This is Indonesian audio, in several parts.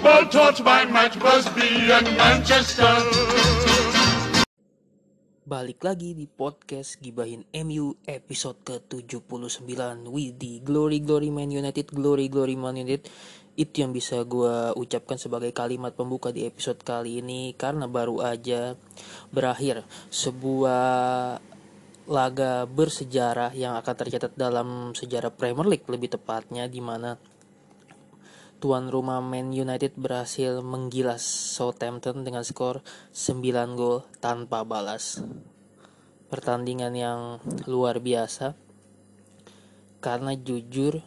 football taught by Matt Busby and Manchester. Balik lagi di podcast Gibahin MU episode ke-79 With the Glory Glory Man United Glory Glory Man United Itu yang bisa gue ucapkan sebagai kalimat pembuka di episode kali ini Karena baru aja berakhir sebuah laga bersejarah yang akan tercatat dalam sejarah Premier League lebih tepatnya di mana tuan rumah Man United berhasil menggilas Southampton dengan skor 9 gol tanpa balas. Pertandingan yang luar biasa. Karena jujur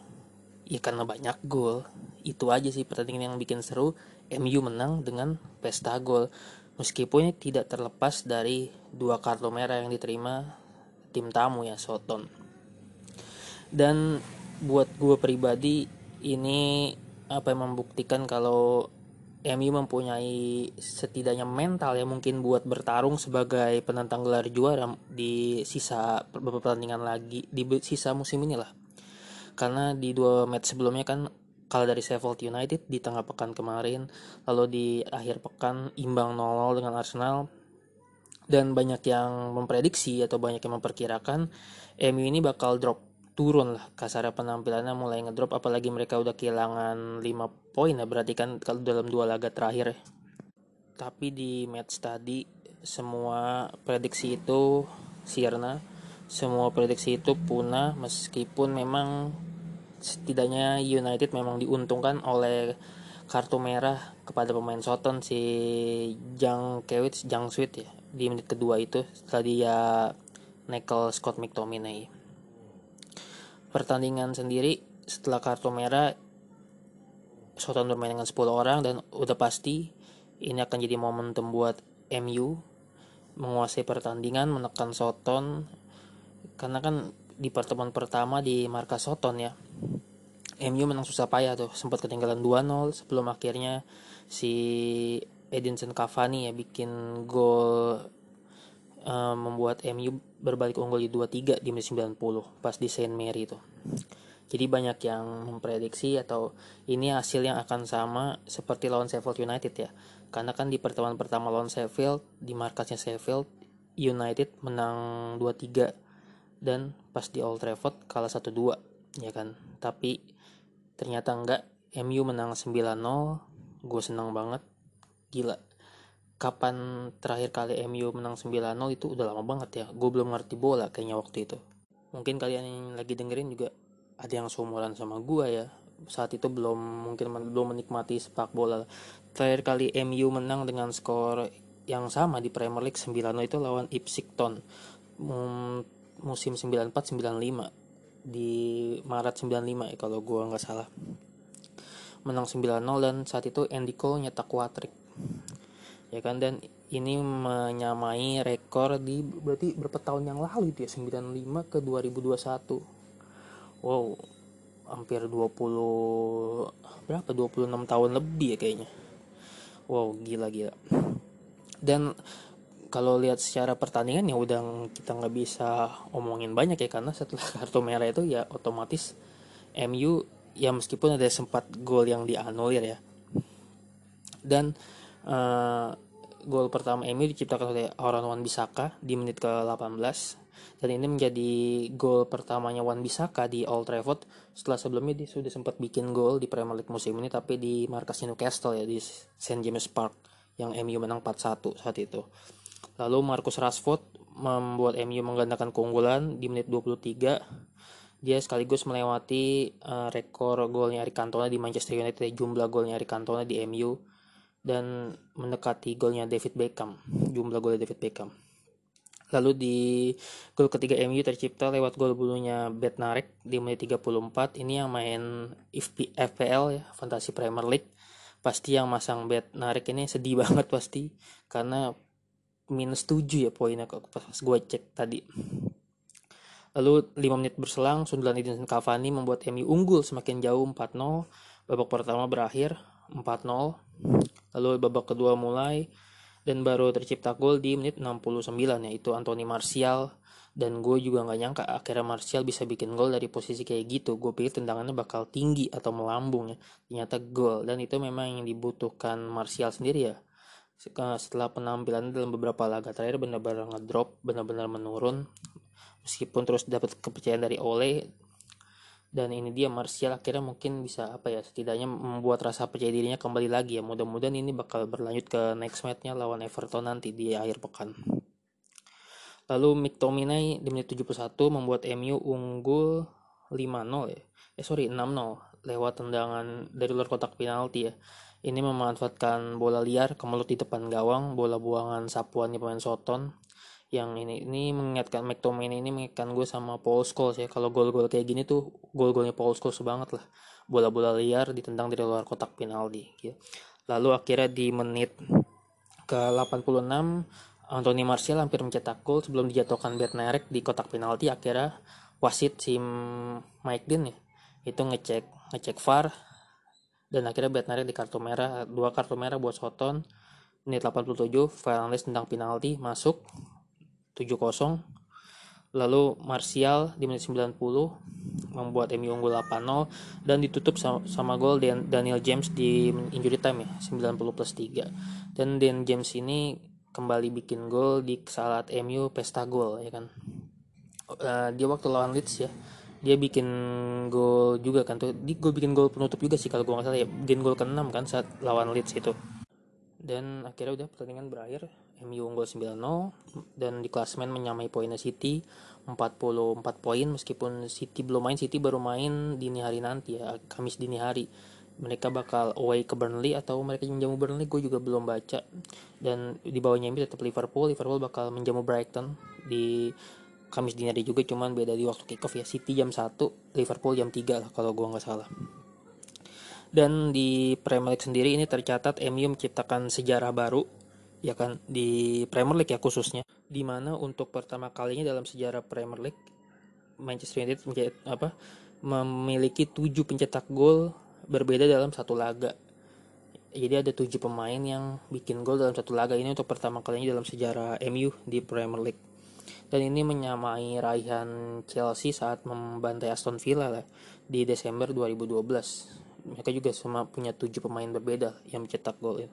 ya karena banyak gol. Itu aja sih pertandingan yang bikin seru. MU menang dengan pesta gol. Meskipun tidak terlepas dari dua kartu merah yang diterima tim tamu ya Soton. Dan buat gue pribadi ini apa yang membuktikan kalau MU mempunyai setidaknya mental ya mungkin buat bertarung sebagai penantang gelar juara di sisa beberapa pertandingan lagi di sisa musim ini lah. Karena di dua match sebelumnya kan kalah dari Sheffield United di tengah pekan kemarin, lalu di akhir pekan imbang 0-0 dengan Arsenal dan banyak yang memprediksi atau banyak yang memperkirakan MU ini bakal drop turun lah kasarnya penampilannya mulai ngedrop apalagi mereka udah kehilangan 5 poin ya berarti kan kalau dalam dua laga terakhir ya. Tapi di match tadi semua prediksi itu sirna, semua prediksi itu punah meskipun memang setidaknya United memang diuntungkan oleh kartu merah kepada pemain Soton si Jang Kewits Jang Sweet ya di menit kedua itu setelah dia nekel Scott McTominay pertandingan sendiri setelah kartu merah Soton bermain dengan 10 orang dan udah pasti ini akan jadi momentum buat MU menguasai pertandingan menekan Soton karena kan di pertemuan pertama di markas Soton ya MU menang susah payah tuh. Sempat ketinggalan 2-0 sebelum akhirnya si Edinson Cavani ya bikin gol uh, membuat MU berbalik unggul di 2-3 di menit 90 pas di Saint Mary itu. Jadi banyak yang memprediksi atau ini hasil yang akan sama seperti lawan Sheffield United ya. Karena kan di pertemuan pertama lawan Sheffield, di markasnya Sheffield, United menang 2-3 dan pas di Old Trafford kalah 1-2 ya kan. Tapi ternyata enggak, MU menang 9-0. Gue senang banget. Gila kapan terakhir kali MU menang 9-0 itu udah lama banget ya. Gue belum ngerti bola kayaknya waktu itu. Mungkin kalian yang lagi dengerin juga ada yang seumuran sama gue ya. Saat itu belum mungkin belum menikmati sepak bola. Terakhir kali MU menang dengan skor yang sama di Premier League 9 itu lawan Ipswich Town. Musim 94-95 di Maret 95 ya kalau gue nggak salah. Menang 9-0 dan saat itu Andy Cole nyetak hat-trick ya kan? Dan ini menyamai rekor di berarti berapa tahun yang lalu itu ya 95 ke 2021 wow hampir 20 berapa? 26 tahun lebih ya kayaknya. Wow gila gila. Dan kalau lihat secara pertandingan ya udah kita nggak bisa omongin banyak ya karena setelah kartu merah itu ya otomatis MU ya meskipun ada sempat gol yang dianulir ya. Dan uh, gol pertama MU diciptakan oleh Aaron Wan Bisaka di menit ke-18 dan ini menjadi gol pertamanya Wan Bisaka di Old Trafford. Setelah sebelumnya dia sudah sempat bikin gol di Premier League musim ini tapi di markas Newcastle ya di St James Park yang MU menang 4-1 saat itu. Lalu Marcus Rashford membuat MU menggandakan keunggulan di menit 23 dia sekaligus melewati uh, rekor golnya Eric Cantona di Manchester United jumlah golnya Eric Cantona di MU dan mendekati golnya David Beckham, jumlah golnya David Beckham. Lalu di gol ketiga MU tercipta lewat gol bulunya Bednarek di menit 34. Ini yang main FPL ya, Fantasy Premier League. pasti yang masang bet narik ini sedih banget pasti karena minus 7 ya poinnya pas gue cek tadi lalu 5 menit berselang sundulan Edinson Cavani membuat MU unggul semakin jauh 4-0 babak pertama berakhir 4-0 lalu babak kedua mulai dan baru tercipta gol di menit 69 yaitu Anthony Martial. Dan gue juga nggak nyangka akhirnya Martial bisa bikin gol dari posisi kayak gitu. Gue pikir tendangannya bakal tinggi atau melambung ya. Ternyata gol. Dan itu memang yang dibutuhkan Martial sendiri ya. Setelah penampilan dalam beberapa laga terakhir benar-benar ngedrop benar-benar menurun. Meskipun terus dapat kepercayaan dari Ole dan ini dia Martial akhirnya mungkin bisa apa ya setidaknya membuat rasa percaya dirinya kembali lagi ya. Mudah-mudahan ini bakal berlanjut ke next matchnya lawan Everton nanti di akhir pekan. Lalu McTominay di menit 71 membuat MU unggul 5-0 ya. Eh sorry 6-0 lewat tendangan dari luar kotak penalti ya. Ini memanfaatkan bola liar kemelut di depan gawang bola buangan sapuannya pemain Soton yang ini ini mengingatkan McTominay ini mengingatkan gue sama Paul Scholes ya. Kalau gol-gol kayak gini tuh gol-golnya Paul Scholes banget lah. Bola-bola liar ditendang dari luar kotak penalti gitu. lalu akhirnya di menit ke 86 Anthony Martial hampir mencetak gol sebelum dijatuhkan Bednarek di kotak penalti. Akhirnya wasit si Mike Dean ya itu ngecek ngecek VAR. Dan akhirnya Bednarek di kartu merah dua kartu merah buat Soton. Menit 87 Fernandes tendang penalti masuk 7-0 lalu Martial di menit 90 membuat MU unggul 8-0 dan ditutup sama, sama gol Daniel James di injury time ya 90 plus 3 dan Dan James ini kembali bikin gol di saat MU pesta gol ya kan? Uh, dia waktu lawan Leeds ya dia bikin gol juga kan? Tuh di gol bikin gol penutup juga sih kalau gue nggak salah ya bikin gol ke-6 kan saat lawan Leeds itu. Dan akhirnya udah pertandingan berakhir MU unggul 9-0 dan di klasmen menyamai poinnya City 44 poin meskipun City belum main City baru main dini hari nanti ya Kamis dini hari. Mereka bakal away ke Burnley atau mereka menjamu Burnley gue juga belum baca. Dan di bawahnya MU tetap Liverpool Liverpool bakal menjamu Brighton di Kamis dini hari juga cuman beda di waktu kick off ya City jam 1 Liverpool jam 3 lah kalau gue nggak salah. Dan di Premier League sendiri ini tercatat MU menciptakan sejarah baru ya kan di Premier League ya khususnya. Di mana untuk pertama kalinya dalam sejarah Premier League Manchester United menjadi, apa memiliki tujuh pencetak gol berbeda dalam satu laga. Jadi ada tujuh pemain yang bikin gol dalam satu laga. Ini untuk pertama kalinya dalam sejarah MU di Premier League. Dan ini menyamai raihan Chelsea saat membantai Aston Villa lah di Desember 2012 mereka juga semua punya tujuh pemain berbeda yang mencetak gol ya.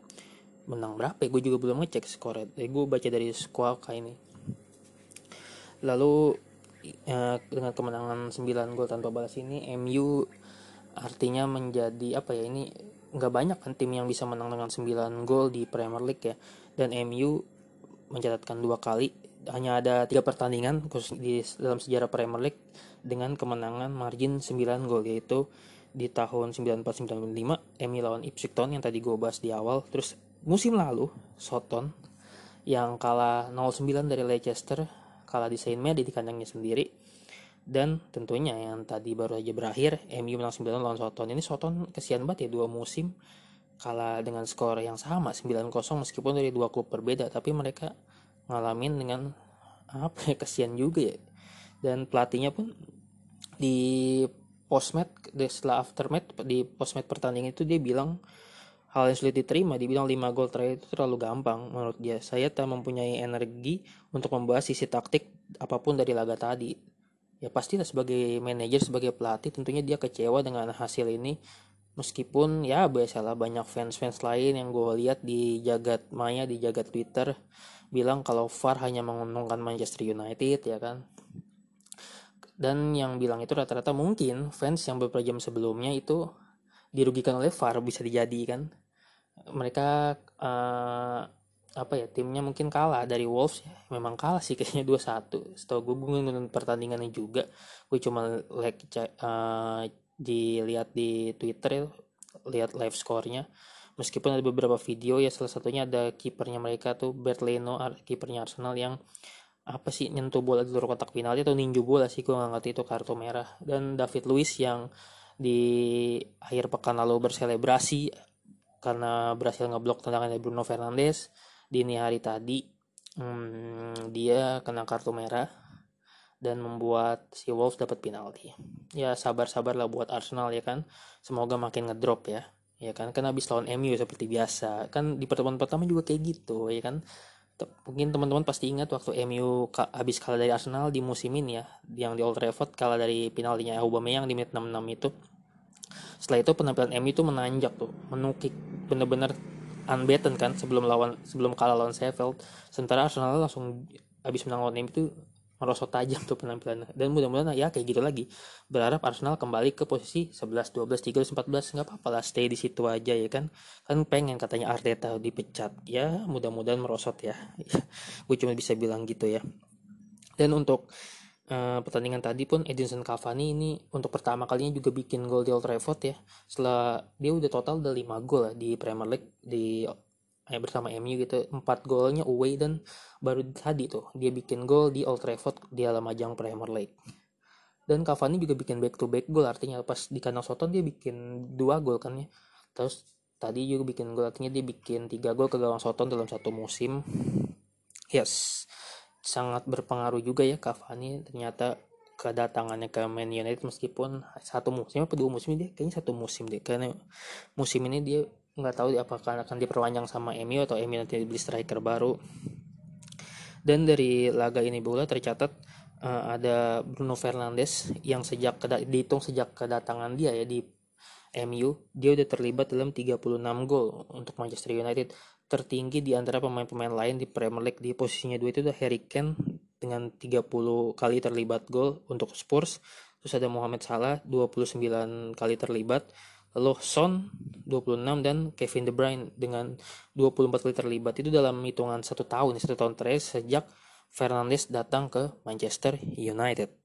Menang berapa ya? gue juga belum ngecek skornya eh, gue baca dari kayak ini. Lalu ya, dengan kemenangan 9 gol tanpa balas ini MU artinya menjadi apa ya? Ini nggak banyak kan tim yang bisa menang dengan 9 gol di Premier League ya. Dan MU mencatatkan dua kali. Hanya ada tiga pertandingan khusus di dalam sejarah Premier League dengan kemenangan margin 9 gol yaitu di tahun 94-95 Emi lawan Ipswich Town yang tadi gue bahas di awal. Terus musim lalu Soton yang kalah 0-9 dari Leicester kalah di Saint Mary di kandangnya sendiri. Dan tentunya yang tadi baru aja berakhir MU menang 9 lawan Soton. Ini Soton kesian banget ya dua musim kalah dengan skor yang sama 9-0 meskipun dari dua klub berbeda. Tapi mereka ngalamin dengan apa ya kesian juga ya. Dan pelatihnya pun di postmat setelah aftermat di postmat pertandingan itu dia bilang hal yang sulit diterima dibilang 5 gol terakhir itu terlalu gampang menurut dia. Saya tak mempunyai energi untuk membahas sisi taktik apa pun dari laga tadi. Ya pastilah sebagai manajer sebagai pelatih tentunya dia kecewa dengan hasil ini. Meskipun ya biasalah banyak fans-fans lain yang gue lihat di jagat maya di jagat Twitter bilang kalau VAR hanya menguntungkan Manchester United ya kan? Dan yang bilang itu rata-rata mungkin fans yang beberapa jam sebelumnya itu dirugikan oleh VAR bisa dijadikan mereka uh, apa ya timnya mungkin kalah. Dari Wolves ya memang kalah sih kayaknya 2-1 setahu gue gue nonton pertandingannya juga. Gue cuma like uh, dilihat di Twitter lihat live skornya meskipun ada beberapa video ya salah satunya ada kipernya mereka tuh Bert Leno kipernya Arsenal yang apa sih nyentuh bola di luar kotak penalti atau ninju bola sih gue gak ngerti itu kartu merah. Dan David Luiz yang di akhir pekan lalu berselebrasi karena berhasil ngeblok tendangan dari Bruno Fernandes dini hari tadi hmm, dia kena kartu merah dan membuat si Wolves dapat penalti. Ya sabar-sabar lah buat Arsenal ya kan. Semoga makin ngedrop ya. Ya kan kan habis lawan MU seperti biasa. Kan di pertemuan pertama juga kayak gitu ya kan. Mungkin teman-teman pasti ingat waktu MU habis kalah dari Arsenal di musim ini ya, yang di Old Trafford kalah dari penaltinya Aubameyang di menit 66 itu. Setelah itu penampilan MU itu menanjak tuh, menukik bener-bener unbeaten kan sebelum lawan sebelum kalah lawan Sheffield. Sementara Arsenal langsung habis menang lawan MU itu merosot tajam tuh penampilannya. Dan mudah-mudahan ya kayak gitu lagi. Berharap Arsenal kembali ke posisi 11 12 13 14 nggak apa-apa lah stay di situ aja ya kan. Kan pengen katanya Arteta dipecat. Ya mudah-mudahan merosot ya. Gue cuma bisa bilang gitu ya. Dan untuk uh, pertandingan tadi pun Edinson Cavani ini untuk pertama kalinya juga bikin gol di Old Trafford ya. Setelah dia udah total udah 5 gol lah di Premier League di eh, bersama MU gitu. Empat golnya away dan baru tadi tuh dia bikin gol di Old Trafford di dalam ajang Premier League. Dan Cavani juga bikin back to back gol artinya pas di kandang Soton dia bikin dua gol kan ya. Terus tadi juga bikin gol artinya dia bikin tiga gol ke gawang Soton dalam satu musim. Yes sangat berpengaruh juga ya Cavani ternyata kedatangannya ke Man United meskipun satu musim apa dua musim dia kayaknya satu musim deh. Karena musim ini dia nggak tahu apakah akan diperpanjang sama MU atau MU nanti beli striker baru. Dan dari laga ini pula tercatat uh, ada Bruno Fernandes yang sejak dihitung sejak kedatangan dia ya di MU dia udah terlibat dalam 36 gol untuk Manchester United. Tertinggi di antara pemain-pemain lain di Premier League. Di posisinya dua itu udah Harry Kane dengan 30 kali terlibat gol untuk Spurs. Terus ada Mohamed Salah 29 kali terlibat. Lalu Son 26 dan Kevin De Bruyne dengan 24 kali terlibat. Itu dalam hitungan satu tahun satu tahun terakhir sejak Fernandes datang ke Manchester United.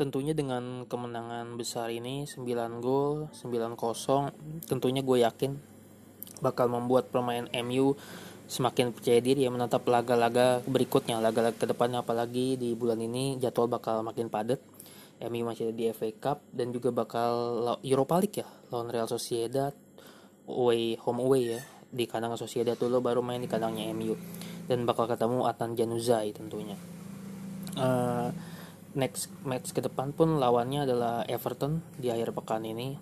Tentunya dengan kemenangan besar ini 9 gol 9-0 tentunya gue yakin bakal membuat pemain MU semakin percaya diri ya menatap laga-laga berikutnya laga-laga ke depannya apalagi di bulan ini jadwal bakal makin padat. MU masih ada di FA Cup dan juga bakal Europa League ya lawan Real Sociedad away home away ya di kandang Sociedad dulu baru main di kandangnya MU dan bakal ketemu Atan Januzaj tentunya. Uh, next match ke depan pun lawannya adalah Everton di akhir pekan ini.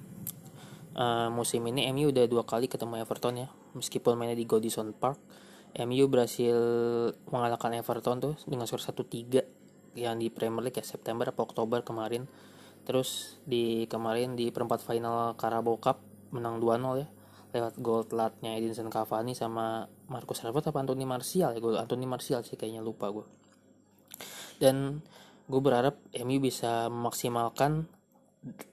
Uh, musim ini MU udah dua kali ketemu Everton ya, meskipun mainnya di Goodison Park. MU berhasil mengalahkan Everton tuh dengan skor 1-3 yang di Premier League ya September atau Oktober kemarin. Terus di kemarin di perempat final Carabao Cup menang 2-0 ya lewat gol telatnya Edinson Cavani sama Marcus Rashford apa Anthony Martial ya gol Anthony Martial sih kayaknya lupa gue. Dan gue berharap MU bisa memaksimalkan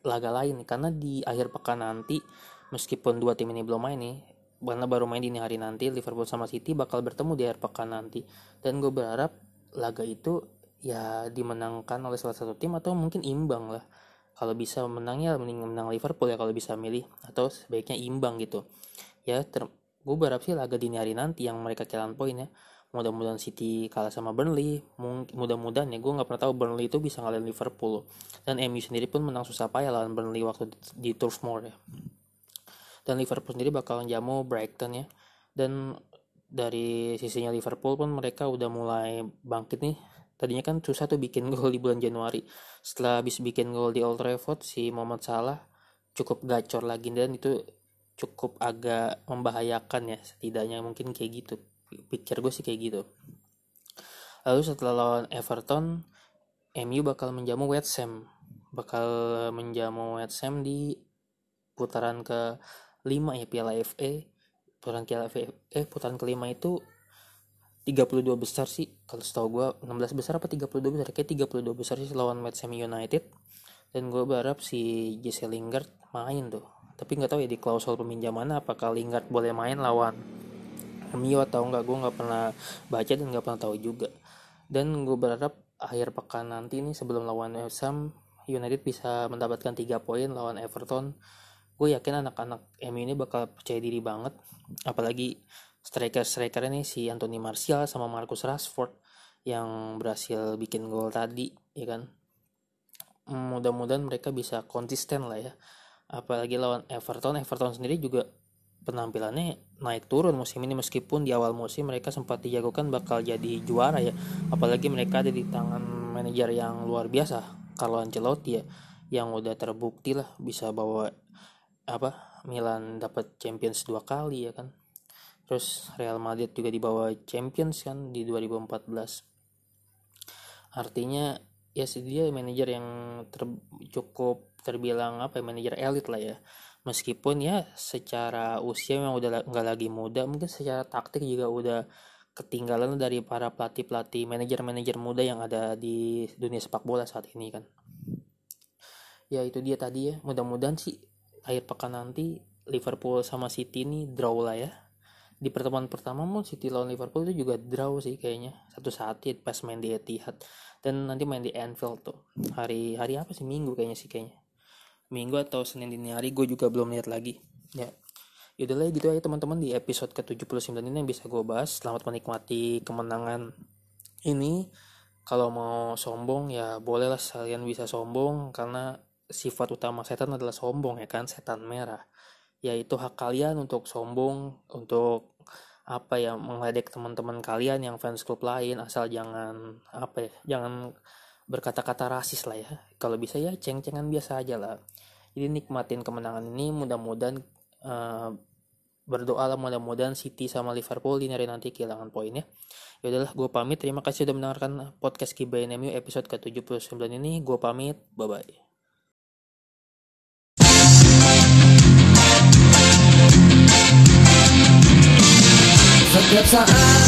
laga lain karena di akhir pekan nanti meskipun dua tim ini belum main nih karena baru main di hari nanti Liverpool sama City bakal bertemu di akhir pekan nanti. Dan gue berharap laga itu ya dimenangkan oleh salah satu tim atau mungkin imbang lah. Kalau bisa menangnya mending menang Liverpool ya kalau bisa milih atau sebaiknya imbang gitu. Ya gue berharap sih laga dini hari nanti yang mereka kehilangan poin ya mudah-mudahan City kalah sama Burnley. Mudah-mudahan ya gue nggak pernah tahu Burnley itu bisa ngalahin Liverpool. Dan MU sendiri pun menang susah payah lawan Burnley waktu di Turf Moor ya. Dan Liverpool sendiri bakal jamu Brighton ya. Dan dari sisinya Liverpool pun mereka udah mulai bangkit nih. Tadinya kan susah tuh bikin gol di bulan Januari. Setelah habis bikin gol di Old Trafford si Mohamed Salah cukup gacor lagi dan itu cukup agak membahayakan ya setidaknya mungkin kayak gitu pikir gue sih kayak gitu. Lalu setelah lawan Everton MU bakal menjamu West Ham. Bakal menjamu West Ham di putaran ke 5 ya Piala FA putaran Piala FA eh putaran kelima itu 32 besar sih. Kalau setahu gue 16 besar apa 32 besar? Kayak 32 besar sih lawan West Ham United. Dan gue berharap si Jesse Lingard main tuh. Tapi nggak tahu ya di klausul peminjaman apakah Lingard boleh main lawan MU atau enggak gue nggak pernah baca dan nggak pernah tahu juga. Dan gue berharap akhir pekan nanti nih sebelum lawan West United bisa mendapatkan tiga poin lawan Everton. Gue yakin anak-anak MU ini bakal percaya diri banget. Apalagi striker-striker ini si Anthony Martial sama Marcus Rashford yang berhasil bikin gol tadi ya kan? Mudah-mudahan mereka bisa konsisten lah ya. Apalagi lawan Everton Everton sendiri juga penampilannya naik turun musim ini meskipun di awal musim mereka sempat dijagokan bakal jadi juara ya. Apalagi mereka ada di tangan manajer yang luar biasa Carlo Ancelotti ya yang udah terbukti lah bisa bawa apa Milan dapat Champions dua kali ya kan. Terus Real Madrid juga dibawa Champions kan di 2014 artinya ya dia manajer yang ter, cukup terbilang apa ya manajer elit lah ya meskipun ya secara usia memang udah nggak lagi muda mungkin secara taktik juga udah ketinggalan dari para pelatih pelatih manajer manajer muda yang ada di dunia sepak bola saat ini kan. Ya itu dia tadi ya. Mudah-mudahan sih akhir pekan nanti Liverpool sama City ini draw lah ya. Di pertemuan pertama mau City lawan Liverpool itu juga draw sih kayaknya. Satu saat ya pas main di Etihad. Dan nanti main di Anfield tuh. Hari hari apa sih? Minggu kayaknya sih kayaknya minggu atau Senin dini hari gue juga belum lihat lagi. Ya lah gitu aja teman-teman. Di episode ke-79 ini yang bisa gue bahas selamat menikmati kemenangan ini. Kalau mau sombong ya bolehlah kalian bisa sombong karena sifat utama setan adalah sombong ya kan? Setan merah. Yaitu hak kalian untuk sombong untuk apa ya mengledek teman-teman kalian yang fans klub lain asal jangan apa ya jangan berkata-kata rasis lah ya. Kalau bisa ya ceng-cengan biasa aja lah. Jadi nikmatin kemenangan ini mudah-mudahan uh, berdoa lah mudah-mudahan City sama Liverpool di hari nanti kehilangan poinnya ya. Udahlah gue pamit. Terima kasih sudah mendengarkan podcast Kibain MU episode ke-79 ini. Gue pamit. Bye bye Setiap saat